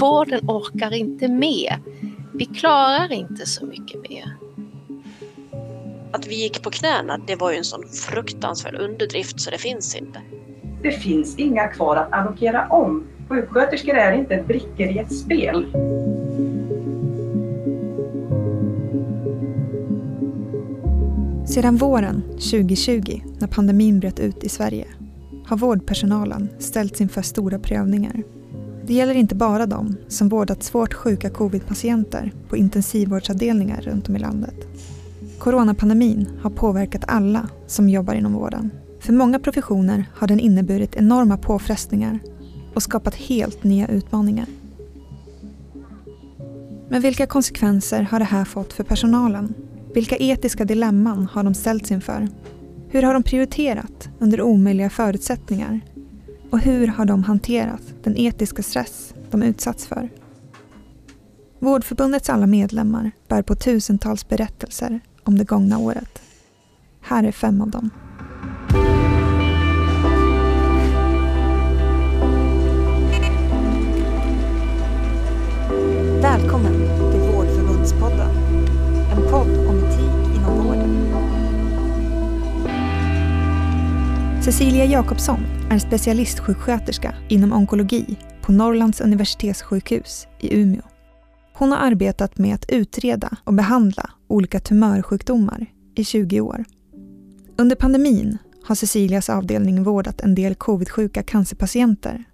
vården orkar inte med. Vi klarar inte så mycket mer. Att vi gick på knäna, det var ju en sån fruktansvärd underdrift så det finns inte. Det finns inga kvar att allokera om. Sjuksköterskor är inte brickor i ett spel. Sedan våren 2020, när pandemin bröt ut i Sverige, har vårdpersonalen ställts inför stora prövningar. Det gäller inte bara de som vårdat svårt sjuka covidpatienter på intensivvårdsavdelningar runt om i landet. Coronapandemin har påverkat alla som jobbar inom vården. För många professioner har den inneburit enorma påfrestningar och skapat helt nya utmaningar. Men vilka konsekvenser har det här fått för personalen? Vilka etiska dilemman har de ställts inför? Hur har de prioriterat under omöjliga förutsättningar? Och hur har de hanterat den etiska stress de utsatts för? Vårdförbundets alla medlemmar bär på tusentals berättelser om det gångna året. Här är fem av dem. Välkommen Cecilia Jakobsson är specialistsjuksköterska inom onkologi på Norrlands universitetssjukhus i Umeå. Hon har arbetat med att utreda och behandla olika tumörsjukdomar i 20 år. Under pandemin har Cecilias avdelning vårdat en del covidsjuka cancerpatienter.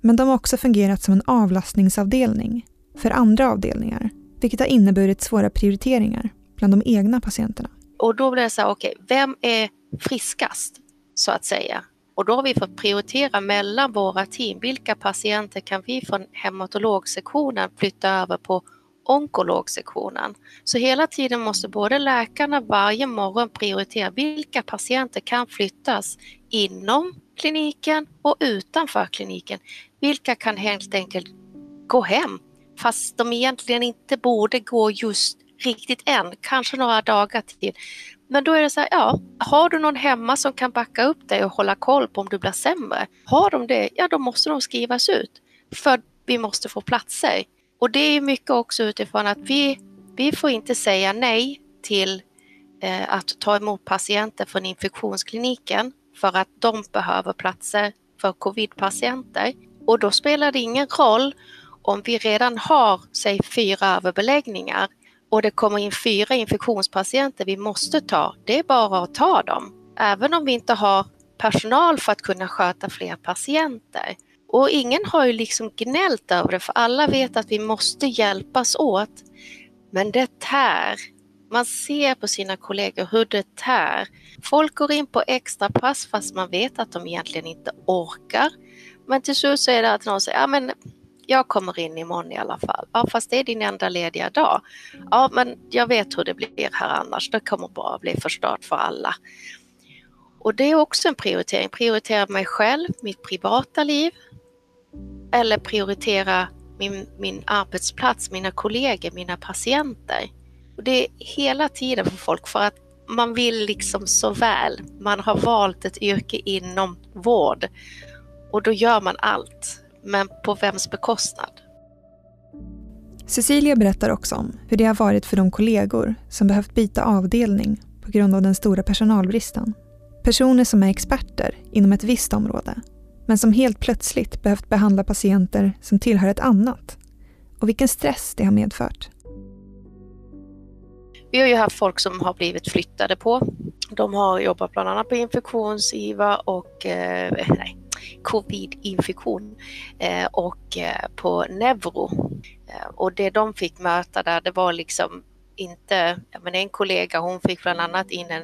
Men de har också fungerat som en avlastningsavdelning för andra avdelningar, vilket har inneburit svåra prioriteringar bland de egna patienterna. Och då blir det så här, okej, okay, vem är friskast så att säga? Och då har vi fått prioritera mellan våra team. Vilka patienter kan vi från hematologsektionen flytta över på onkologsektionen? Så hela tiden måste både läkarna varje morgon prioritera vilka patienter kan flyttas inom kliniken och utanför kliniken. Vilka kan helt enkelt gå hem fast de egentligen inte borde gå just riktigt än, kanske några dagar till. Men då är det så här, ja, har du någon hemma som kan backa upp dig och hålla koll på om du blir sämre? Har de det, ja då måste de skrivas ut. För vi måste få platser. Och det är mycket också utifrån att vi, vi får inte säga nej till eh, att ta emot patienter från infektionskliniken för att de behöver platser för covidpatienter. Och då spelar det ingen roll om vi redan har, säg fyra överbeläggningar och det kommer in fyra infektionspatienter vi måste ta, det är bara att ta dem. Även om vi inte har personal för att kunna sköta fler patienter. Och ingen har ju liksom gnällt över det, för alla vet att vi måste hjälpas åt. Men det tär. Man ser på sina kollegor hur det tär. Folk går in på extra pass fast man vet att de egentligen inte orkar. Men till slut så är det att någon säger, ja men jag kommer in imorgon i alla fall. Ja, fast det är din enda lediga dag. Ja, men jag vet hur det blir här annars. Det kommer bara bli förstört för alla. Och det är också en prioritering. Prioritera mig själv, mitt privata liv eller prioritera min, min arbetsplats, mina kollegor, mina patienter. Och det är hela tiden för folk för att man vill liksom så väl. Man har valt ett yrke inom vård och då gör man allt men på vems bekostnad? Cecilia berättar också om hur det har varit för de kollegor som behövt byta avdelning på grund av den stora personalbristen. Personer som är experter inom ett visst område men som helt plötsligt behövt behandla patienter som tillhör ett annat och vilken stress det har medfört. Vi har ju haft folk som har blivit flyttade på. De har jobbat bland annat på infektions-IVA och eh, nej, covid-infektion eh, och eh, på neuro. Eh, och det de fick möta där, det var liksom inte, men en kollega hon fick bland annat in en,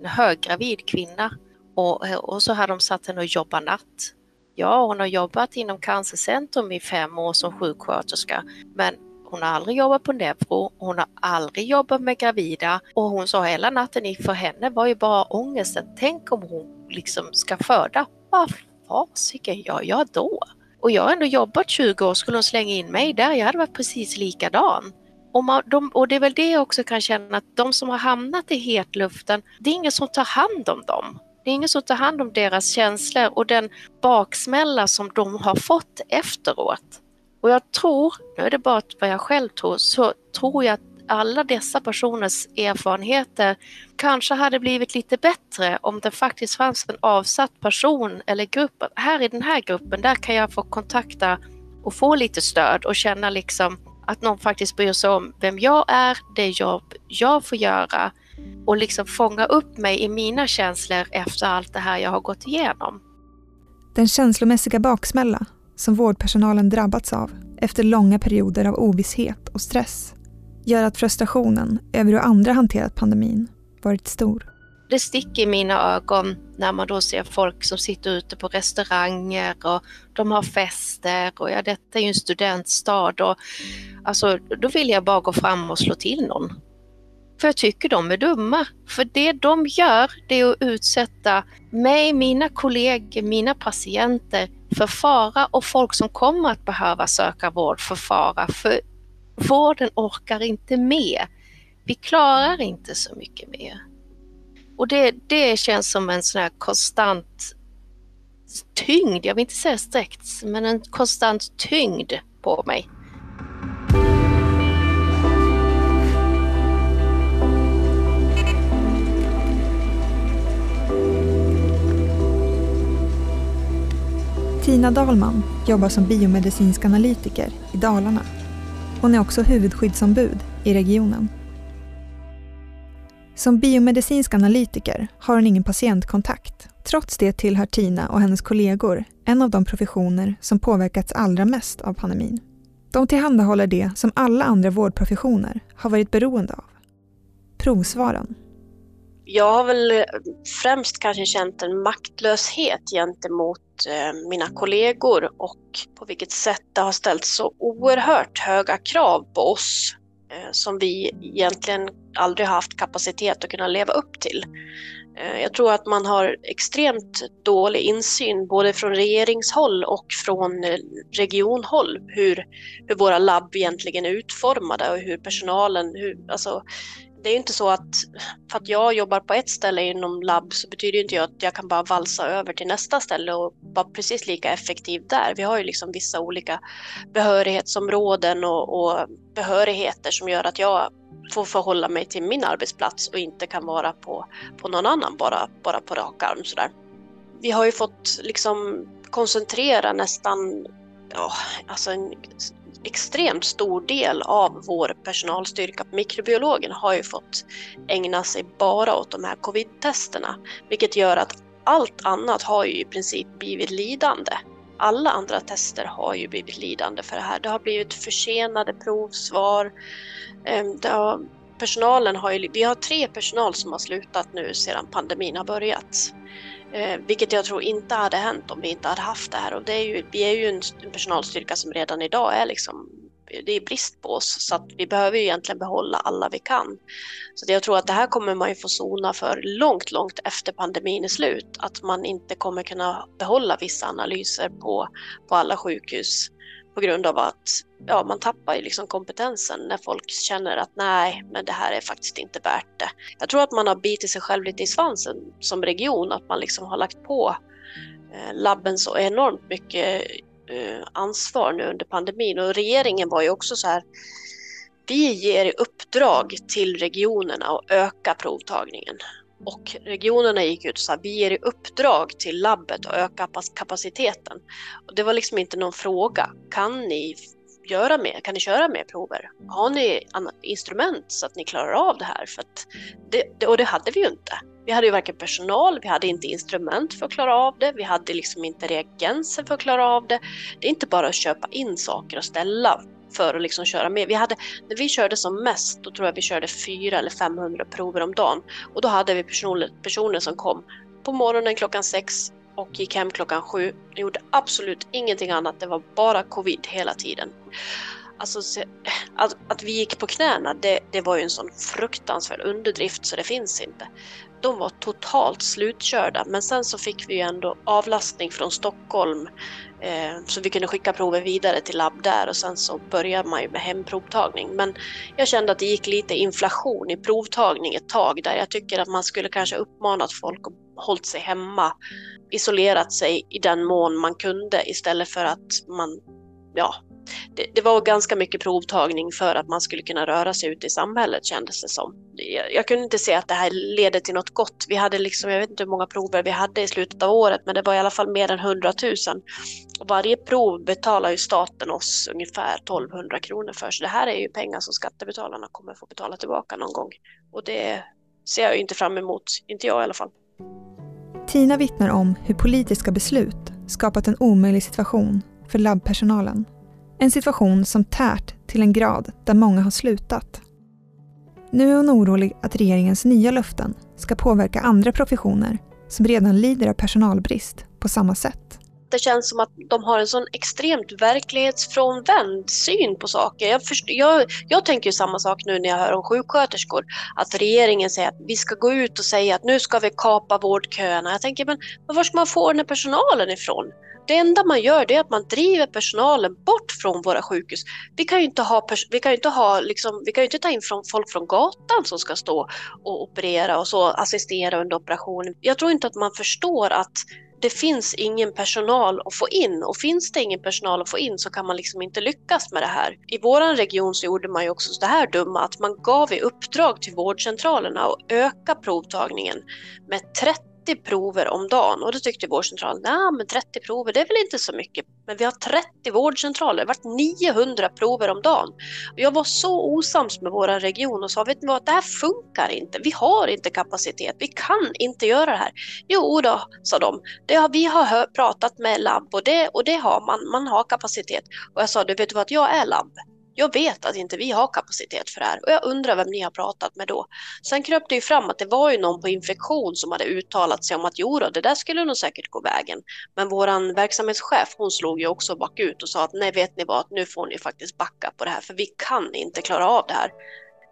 en höggravid kvinna och, och så hade de satt henne och jobba natt. Ja, hon har jobbat inom Cancercentrum i fem år som sjuksköterska, men hon har aldrig jobbat på neuro, hon har aldrig jobbat med gravida och hon sa hela natten för henne var ju bara ångesten. Tänk om hon liksom ska föda. Vad fasiken gör jag då? Och jag har ändå jobbat 20 år, skulle de slänga in mig där? Jag hade varit precis likadan. Och, man, de, och det är väl det jag också kan känna att de som har hamnat i hetluften, det är ingen som tar hand om dem. Det är ingen som tar hand om deras känslor och den baksmälla som de har fått efteråt. Och jag tror, nu är det bara vad jag själv tror, så tror jag att alla dessa personers erfarenheter kanske hade blivit lite bättre om det faktiskt fanns en avsatt person eller grupp. Här i den här gruppen, där kan jag få kontakta och få lite stöd och känna liksom att någon faktiskt bryr sig om vem jag är, det jobb jag får göra och liksom fånga upp mig i mina känslor efter allt det här jag har gått igenom. Den känslomässiga baksmälla som vårdpersonalen drabbats av efter långa perioder av ovisshet och stress gör att frustrationen över hur andra hanterat pandemin varit stor. Det sticker i mina ögon när man då ser folk som sitter ute på restauranger och de har fester och ja, detta är ju en studentstad och alltså då vill jag bara gå fram och slå till någon. För jag tycker de är dumma. För det de gör, det är att utsätta mig, mina kollegor, mina patienter för fara och folk som kommer att behöva söka vård för fara. För vården orkar inte med. Vi klarar inte så mycket mer. Och det, det känns som en sån här konstant tyngd, jag vill inte säga sträckt, men en konstant tyngd på mig. Tina Dahlman jobbar som biomedicinsk analytiker i Dalarna. Hon är också huvudskyddsombud i regionen. Som biomedicinsk analytiker har hon ingen patientkontakt. Trots det tillhör Tina och hennes kollegor en av de professioner som påverkats allra mest av pandemin. De tillhandahåller det som alla andra vårdprofessioner har varit beroende av. Provsvaren. Jag har väl eh, främst kanske känt en maktlöshet gentemot eh, mina kollegor och på vilket sätt det har ställts så oerhört höga krav på oss eh, som vi egentligen aldrig haft kapacitet att kunna leva upp till. Jag tror att man har extremt dålig insyn både från regeringshåll och från regionhåll hur, hur våra labb egentligen är utformade och hur personalen, hur, alltså det är inte så att för att jag jobbar på ett ställe inom labb så betyder inte att jag kan bara valsa över till nästa ställe och vara precis lika effektiv där. Vi har ju liksom vissa olika behörighetsområden och, och behörigheter som gör att jag får förhålla mig till min arbetsplats och inte kan vara på, på någon annan bara, bara på rak arm sådär. Vi har ju fått liksom koncentrera nästan ja, alltså en extremt stor del av vår personalstyrka på mikrobiologen har ju fått ägna sig bara åt de här covid-testerna, vilket gör att allt annat har ju i princip blivit lidande. Alla andra tester har ju blivit lidande för det här. Det har blivit försenade provsvar. Ehm, har, personalen har ju, vi har tre personal som har slutat nu sedan pandemin har börjat. Eh, vilket jag tror inte hade hänt om vi inte hade haft det här. Och det är ju, vi är ju en, en personalstyrka som redan idag är liksom, det är brist på oss. Så att vi behöver ju egentligen behålla alla vi kan. Så jag tror att det här kommer man ju få sona för långt, långt efter pandemin är slut. Att man inte kommer kunna behålla vissa analyser på, på alla sjukhus på grund av att ja, man tappar ju liksom kompetensen när folk känner att nej, men det här är faktiskt inte värt det. Jag tror att man har bitit sig själv lite i svansen som region, att man liksom har lagt på eh, labben så enormt mycket eh, ansvar nu under pandemin och regeringen var ju också så här vi ger i uppdrag till regionerna att öka provtagningen. Och regionerna gick ut och sa vi ger i uppdrag till labbet att öka kapaciteten. Och det var liksom inte någon fråga. Kan ni göra mer? Kan ni köra mer prover? Har ni instrument så att ni klarar av det här? För det, det, och det hade vi ju inte. Vi hade ju varken personal, vi hade inte instrument för att klara av det, vi hade liksom inte reagenser för att klara av det. Det är inte bara att köpa in saker och ställa för att liksom köra med. Vi hade, när vi körde som mest, då tror jag vi körde 400 eller 500 prover om dagen. Och då hade vi personer, personer som kom på morgonen klockan sex och gick hem klockan sju. De gjorde absolut ingenting annat, det var bara covid hela tiden. Alltså, att, att vi gick på knäna, det, det var ju en sån fruktansvärd underdrift så det finns inte de var totalt slutkörda. Men sen så fick vi ju ändå avlastning från Stockholm eh, så vi kunde skicka prover vidare till labb där och sen så började man ju med hemprovtagning. Men jag kände att det gick lite inflation i provtagning ett tag där. Jag tycker att man skulle kanske uppmanat folk att hålla sig hemma, isolerat sig i den mån man kunde istället för att man ja, det, det, var ganska mycket provtagning för att man skulle kunna röra sig ute i samhället kändes det som. Jag, jag, kunde inte se att det här leder till något gott. Vi hade liksom, jag vet inte hur många prover vi hade i slutet av året, men det var i alla fall mer än 100 000. Och varje prov betalar ju staten oss ungefär 1200 kronor för, så det här är ju pengar som skattebetalarna kommer få betala tillbaka någon gång. Och det ser jag inte fram emot, inte jag i alla fall. Tina vittnar om hur politiska beslut skapat en omöjlig situation för labbpersonalen. En situation som tärt till en grad där många har slutat. Nu är hon orolig att regeringens nya löften ska påverka andra professioner som redan lider av personalbrist på samma sätt det känns som att de har en sån extremt verklighetsfrånvänd syn på saker. Jag, först, jag, jag tänker samma sak nu när jag hör om sjuksköterskor, att regeringen säger att vi ska gå ut och säga att nu ska vi kapa vårdköerna. Jag tänker, men, men var ska man få den här personalen ifrån? Det enda man gör det är att man driver personalen bort från våra sjukhus. Vi kan ju inte, ha, vi kan inte, ha, liksom, vi kan inte ta in från, folk från gatan som ska stå och operera och så assistera under operationen. Jag tror inte att man förstår att det finns ingen personal att få in och finns det ingen personal att få in så kan man liksom inte lyckas med det här. I vår region så gjorde man ju också det här dumma att man gav i uppdrag till vårdcentralerna att öka provtagningen med 30 30 prover om dagen och då tyckte vårdcentralen, nej men 30 prover det är väl inte så mycket. Men vi har 30 vårdcentraler, det vart 900 prover om dagen. Och jag var så osams med vår region och sa, vet ni vad, det här funkar inte. Vi har inte kapacitet, vi kan inte göra det här. Jo då, sa de, det har, vi har pratat med labb och det, och det har man, man har kapacitet. Och jag sa, du vet du vad, jag är labb. Jag vet att inte vi har kapacitet för det här och jag undrar vem ni har pratat med då. Sen kröp det ju fram att det var ju någon på infektion som hade uttalat sig om att jo då, det där skulle nog säkert gå vägen. Men våran verksamhetschef, hon slog ju också bakut och sa att nej, vet ni vad, nu får ni faktiskt backa på det här för vi kan inte klara av det här.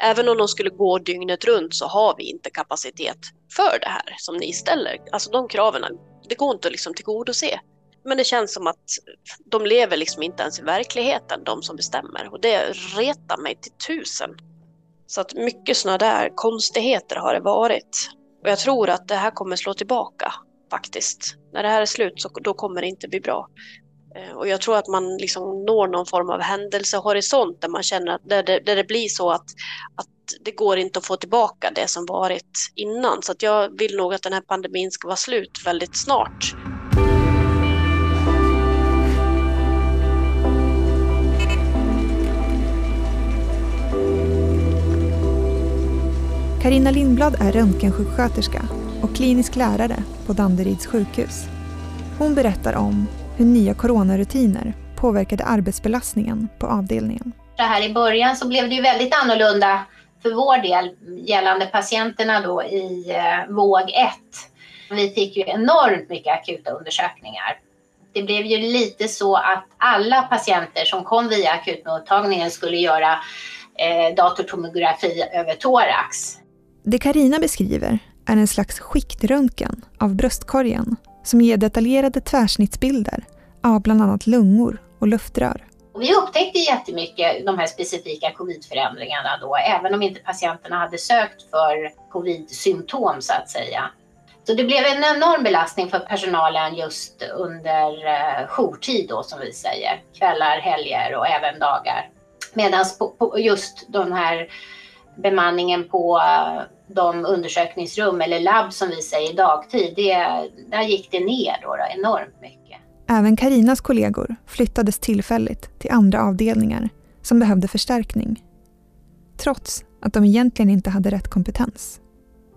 Även om de skulle gå dygnet runt så har vi inte kapacitet för det här som ni ställer. Alltså de kraven, det går inte att liksom tillgodose. Men det känns som att de lever liksom inte ens i verkligheten, de som bestämmer. Och det retar mig till tusen. Så att mycket sådana där konstigheter har det varit. Och jag tror att det här kommer slå tillbaka faktiskt. När det här är slut så då kommer det inte bli bra. Eh, och jag tror att man liksom når någon form av händelsehorisont där man känner att där det, där det blir så att, att det går inte att få tillbaka det som varit innan. Så att jag vill nog att den här pandemin ska vara slut väldigt snart. Karina Lindblad är röntgensjuksköterska och klinisk lärare på Danderyds sjukhus. Hon berättar om hur nya coronarutiner påverkade arbetsbelastningen på avdelningen. Det här i början så blev det ju väldigt annorlunda för vår del gällande patienterna då i eh, våg 1. Vi fick ju enormt mycket akuta undersökningar. Det blev ju lite så att alla patienter som kom via akutmottagningen skulle göra eh, datortomografi över thorax. Det Karina beskriver är en slags skiktröntgen av bröstkorgen som ger detaljerade tvärsnittsbilder av bland annat lungor och luftrör. Vi upptäckte jättemycket de här specifika covidförändringarna då, även om inte patienterna hade sökt för covid-symptom så att säga. Så det blev en enorm belastning för personalen just under eh, jourtid då som vi säger, kvällar, helger och även dagar. Medan just de här bemanningen på eh, de undersökningsrum eller labb som vi säger dagtid, det, där gick det ner då, då enormt mycket. Även Karinas kollegor flyttades tillfälligt till andra avdelningar som behövde förstärkning. Trots att de egentligen inte hade rätt kompetens.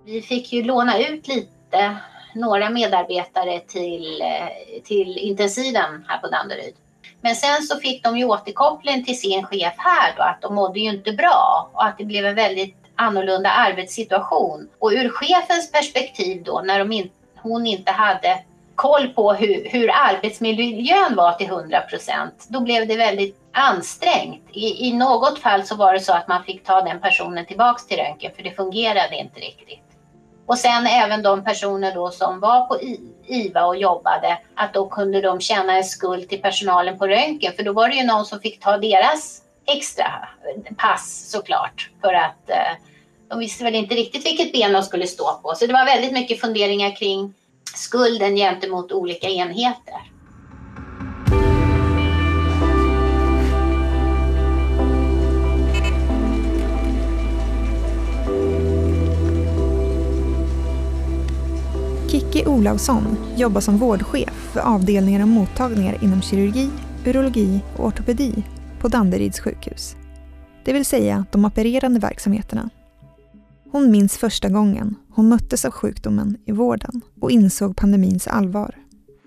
Vi fick ju låna ut lite, några medarbetare till, eh, till intensiven här på Danderyd. Men sen så fick de ju återkoppling till sin chef här då att de mådde ju inte bra och att det blev en väldigt annorlunda arbetssituation. Och ur chefens perspektiv då när de in, hon inte hade koll på hur, hur arbetsmiljön var till 100 procent, då blev det väldigt ansträngt. I, I något fall så var det så att man fick ta den personen tillbaks till röntgen för det fungerade inte riktigt. Och sen även de personer då som var på IVA och jobbade, att då kunde de känna en skuld till personalen på röntgen, för då var det ju någon som fick ta deras extra pass såklart, för att eh, de visste väl inte riktigt vilket ben de skulle stå på. Så det var väldigt mycket funderingar kring skulden gentemot olika enheter. Kikki Olausson jobbar som vårdchef för avdelningar och mottagningar inom kirurgi, urologi och ortopedi på Danderyds sjukhus. Det vill säga de opererande verksamheterna. Hon minns första gången hon möttes av sjukdomen i vården och insåg pandemins allvar.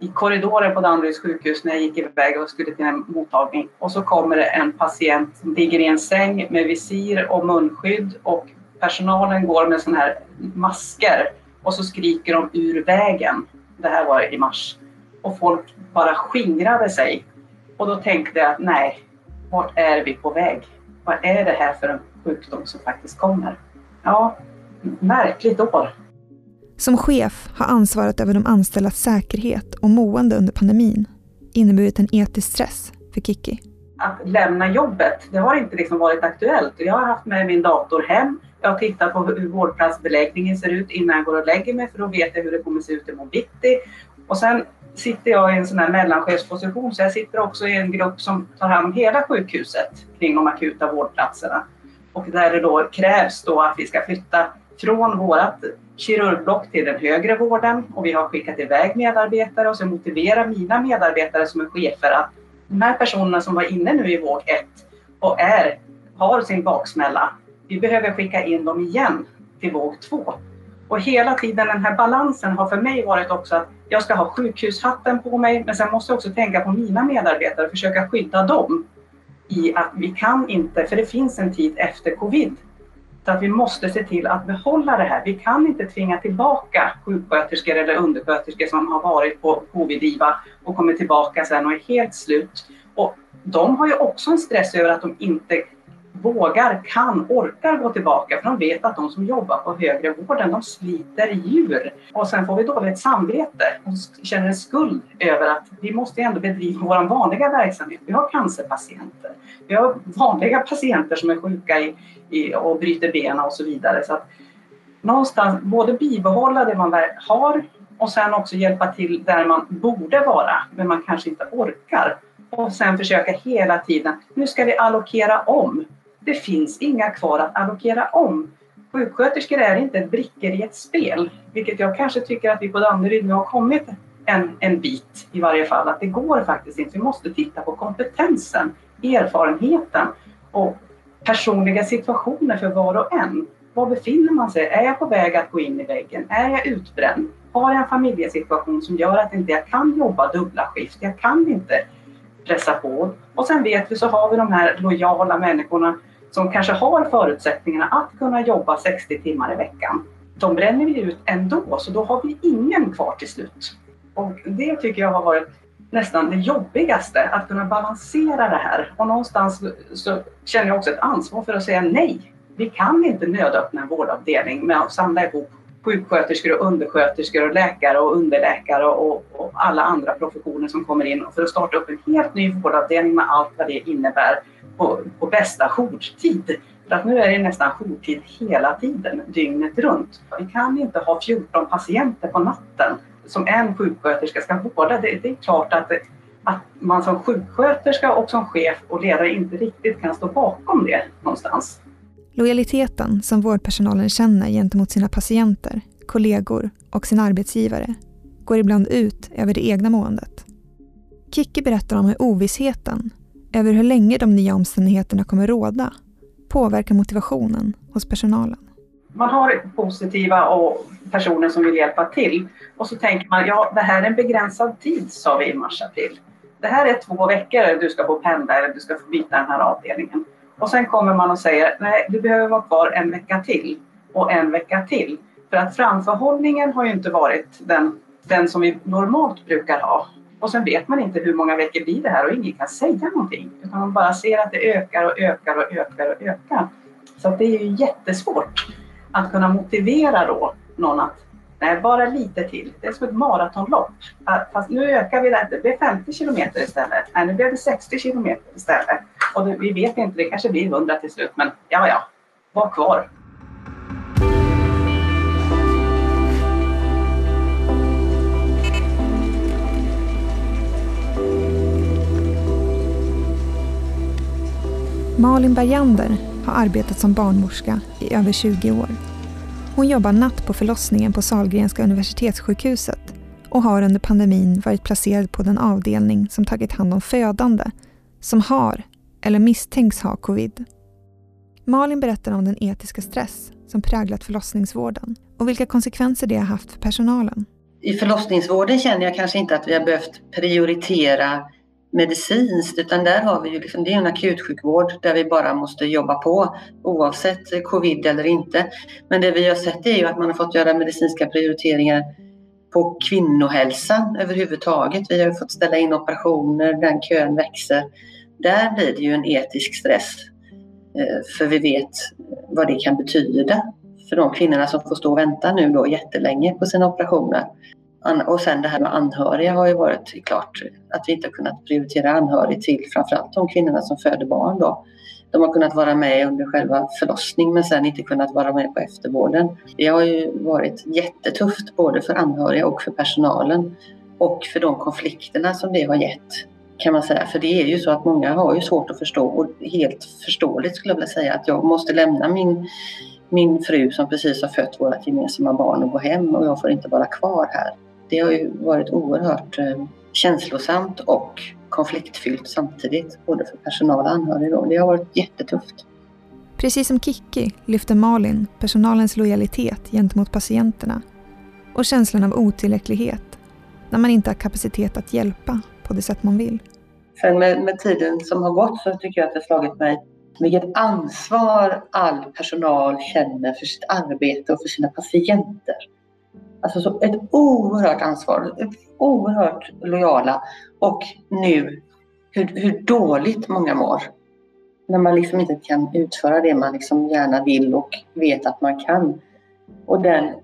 I korridoren på Danderyds sjukhus när jag gick iväg och skulle till en mottagning och så kommer det en patient som ligger i en säng med visir och munskydd och personalen går med sådana här masker och så skriker de ur vägen. Det här var i mars. Och folk bara skingrade sig. Och då tänkte jag, nej, vart är vi på väg? Vad är det här för en sjukdom som faktiskt kommer? Ja, märkligt år. Som chef har ansvaret över de anställdas säkerhet och mående under pandemin inneburit en etisk stress för Kiki. Att lämna jobbet, det har inte liksom varit aktuellt. Jag har haft med min dator hem. Jag tittar på hur vårdplatsbeläggningen ser ut innan jag går och lägger mig för då vet jag hur det kommer se ut imorgon bitti. Och sen sitter jag i en sån här mellanchefsposition så jag sitter också i en grupp som tar hand om hela sjukhuset kring de akuta vårdplatserna. Och där det då krävs då att vi ska flytta från vårt kirurgblock till den högre vården och vi har skickat iväg medarbetare och så motiverar mina medarbetare som är chefer att de här personerna som var inne nu i våg 1 och är, har sin baksmälla, vi behöver skicka in dem igen till våg två Och hela tiden den här balansen har för mig varit också att jag ska ha sjukhushatten på mig men sen måste jag också tänka på mina medarbetare och försöka skydda dem i att vi kan inte, för det finns en tid efter covid, så att vi måste se till att behålla det här. Vi kan inte tvinga tillbaka sjuksköterskor eller undersköterskor som har varit på covid-IVA och kommer tillbaka sen och är helt slut. Och de har ju också en stress över att de inte vågar, kan, orkar gå tillbaka för de vet att de som jobbar på högre vården de sliter djur. Och sen får vi dåligt samvete och känner en skuld över att vi måste ändå bedriva vår vanliga verksamhet. Vi har cancerpatienter, vi har vanliga patienter som är sjuka i, i, och bryter benen och så vidare. Så att någonstans både bibehålla det man har och sen också hjälpa till där man borde vara men man kanske inte orkar. Och sen försöka hela tiden, nu ska vi allokera om det finns inga kvar att allokera om. Sjuksköterskor är inte brickor i ett spel, vilket jag kanske tycker att vi på Danderyd nu har kommit en, en bit i varje fall, att det går faktiskt inte. Vi måste titta på kompetensen, erfarenheten och personliga situationer för var och en. Var befinner man sig? Är jag på väg att gå in i väggen? Är jag utbränd? Har jag en familjesituation som gör att inte jag kan jobba dubbla skift? Jag kan inte pressa på. Och sen vet vi så har vi de här lojala människorna som kanske har förutsättningarna att kunna jobba 60 timmar i veckan. De bränner vi ut ändå, så då har vi ingen kvar till slut. Och det tycker jag har varit nästan det jobbigaste, att kunna balansera det här. Och någonstans så känner jag också ett ansvar för att säga nej. Vi kan inte nödöppna en vårdavdelning med att samla ihop sjuksköterskor och undersköterskor och läkare och underläkare och, och, alla andra professioner som kommer in för att starta upp en helt ny vårdavdelning med allt vad det innebär på, på bästa jourtid. För att nu är det nästan jourtid hela tiden, dygnet runt. Vi kan inte ha 14 patienter på natten som en sjuksköterska ska vårda. Det, det är klart att, att man som sjuksköterska och som chef och ledare inte riktigt kan stå bakom det någonstans. Lojaliteten som vårdpersonalen känner gentemot sina patienter, kollegor och sin arbetsgivare går ibland ut över det egna måendet. Kicki berättar om hur ovissheten över hur länge de nya omständigheterna kommer råda påverkar motivationen hos personalen. Man har positiva och personer som vill hjälpa till och så tänker man ja det här är en begränsad tid sa vi i mars-april. Det här är två veckor du ska få pendla eller du ska få byta den här avdelningen. Och sen kommer man och säger nej du behöver vara kvar en vecka till och en vecka till. För att framförhållningen har ju inte varit den, den som vi normalt brukar ha. Och sen vet man inte hur många veckor blir det här och ingen kan säga någonting. Utan man bara ser att det ökar och ökar och ökar och ökar. Så det är ju jättesvårt att kunna motivera då någon att nej, bara lite till. Det är som ett maratonlopp. Ah, fast nu ökar vi det, det blir 50 kilometer istället. Nej, nu blir det 60 kilometer istället. Och det, vi vet inte, det kanske blir 100 till slut. Men ja, ja, var kvar. Malin Bergander har arbetat som barnmorska i över 20 år. Hon jobbar natt på förlossningen på Salgrenska universitetssjukhuset och har under pandemin varit placerad på den avdelning som tagit hand om födande som har eller misstänks ha covid. Malin berättar om den etiska stress som präglat förlossningsvården och vilka konsekvenser det har haft för personalen. I förlossningsvården känner jag kanske inte att vi har behövt prioritera medicinskt utan där har vi ju liksom, det är en akutsjukvård där vi bara måste jobba på oavsett covid eller inte. Men det vi har sett är ju att man har fått göra medicinska prioriteringar på kvinnohälsan överhuvudtaget. Vi har fått ställa in operationer, den kön växer. Där blir det ju en etisk stress eh, för vi vet vad det kan betyda för de kvinnorna som får stå och vänta nu då jättelänge på sina operationer. Och sen det här med anhöriga har ju varit klart att vi inte har kunnat prioritera anhörig till framförallt de kvinnorna som föder barn då. De har kunnat vara med under själva förlossningen men sen inte kunnat vara med på eftervården. Det har ju varit jättetufft både för anhöriga och för personalen och för de konflikterna som det har gett kan man säga. För det är ju så att många har ju svårt att förstå och helt förståeligt skulle jag vilja säga att jag måste lämna min, min fru som precis har fött vårt gemensamma barn och gå hem och jag får inte vara kvar här. Det har ju varit oerhört eh, känslosamt och konfliktfyllt samtidigt, både för personal och anhöriga. Det har varit jättetufft. Precis som Kikki lyfter Malin personalens lojalitet gentemot patienterna och känslan av otillräcklighet när man inte har kapacitet att hjälpa på det sätt man vill. Sen med, med tiden som har gått så tycker jag att det har slagit mig vilket ansvar all personal känner för sitt arbete och för sina patienter. Alltså så ett oerhört ansvar, ett oerhört lojala och nu hur, hur dåligt många mår. När man liksom inte kan utföra det man liksom gärna vill och vet att man kan. Och den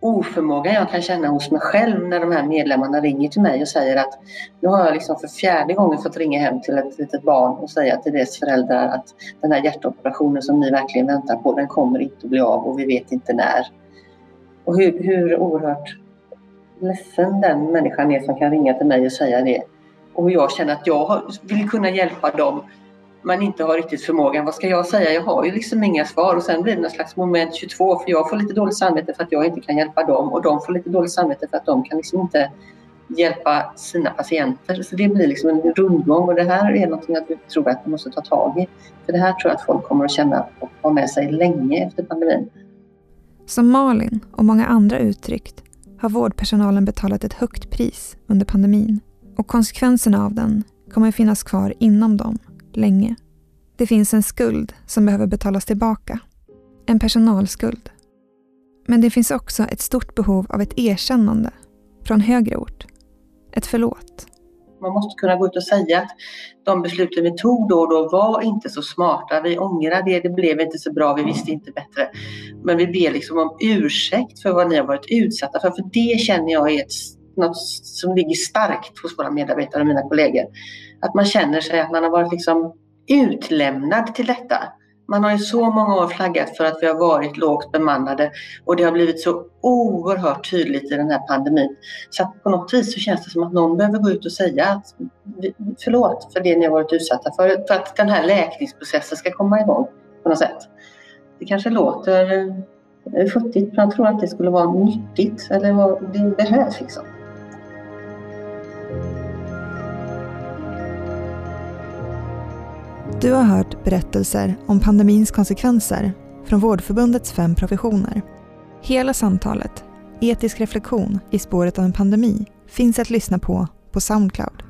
oförmågan jag kan känna hos mig själv när de här medlemmarna ringer till mig och säger att nu har jag liksom för fjärde gången fått ringa hem till ett litet barn och säga till dess föräldrar att den här hjärtoperationen som ni verkligen väntar på den kommer inte att bli av och vi vet inte när. Och hur, hur oerhört ledsen den människan är som kan ringa till mig och säga det. Och hur jag känner att jag vill kunna hjälpa dem men inte har riktigt förmågan. Vad ska jag säga? Jag har ju liksom inga svar och sen blir det någon slags moment 22 för jag får lite dåligt samvete för att jag inte kan hjälpa dem och de får lite dåligt samvete för att de kan liksom inte hjälpa sina patienter. Så det blir liksom en rundgång och det här är något jag tror att vi måste ta tag i. För det här tror jag att folk kommer att känna och ha med sig länge efter pandemin. Som Malin och många andra uttryckt har vårdpersonalen betalat ett högt pris under pandemin och konsekvenserna av den kommer finnas kvar inom dem länge. Det finns en skuld som behöver betalas tillbaka. En personalskuld. Men det finns också ett stort behov av ett erkännande från högre ort. Ett förlåt. Man måste kunna gå ut och säga att de besluten vi tog då och då var inte så smarta. Vi ångrar det, det blev inte så bra, vi visste inte bättre. Men vi ber liksom om ursäkt för vad ni har varit utsatta för. För det känner jag är ett, något som ligger starkt hos våra medarbetare och mina kollegor. Att man känner sig att man har varit liksom utlämnad till detta. Man har i så många år flaggat för att vi har varit lågt bemannade och det har blivit så oerhört tydligt i den här pandemin. Så att på något vis så känns det som att någon behöver gå ut och säga att förlåt för det ni har varit utsatta för, för att den här läkningsprocessen ska komma igång på något sätt. Det kanske låter eh, futtigt men jag tror att det skulle vara nyttigt eller vad det behövs liksom. Du har hört berättelser om pandemins konsekvenser från Vårdförbundets fem professioner. Hela samtalet, Etisk reflektion i spåret av en pandemi, finns att lyssna på på Soundcloud.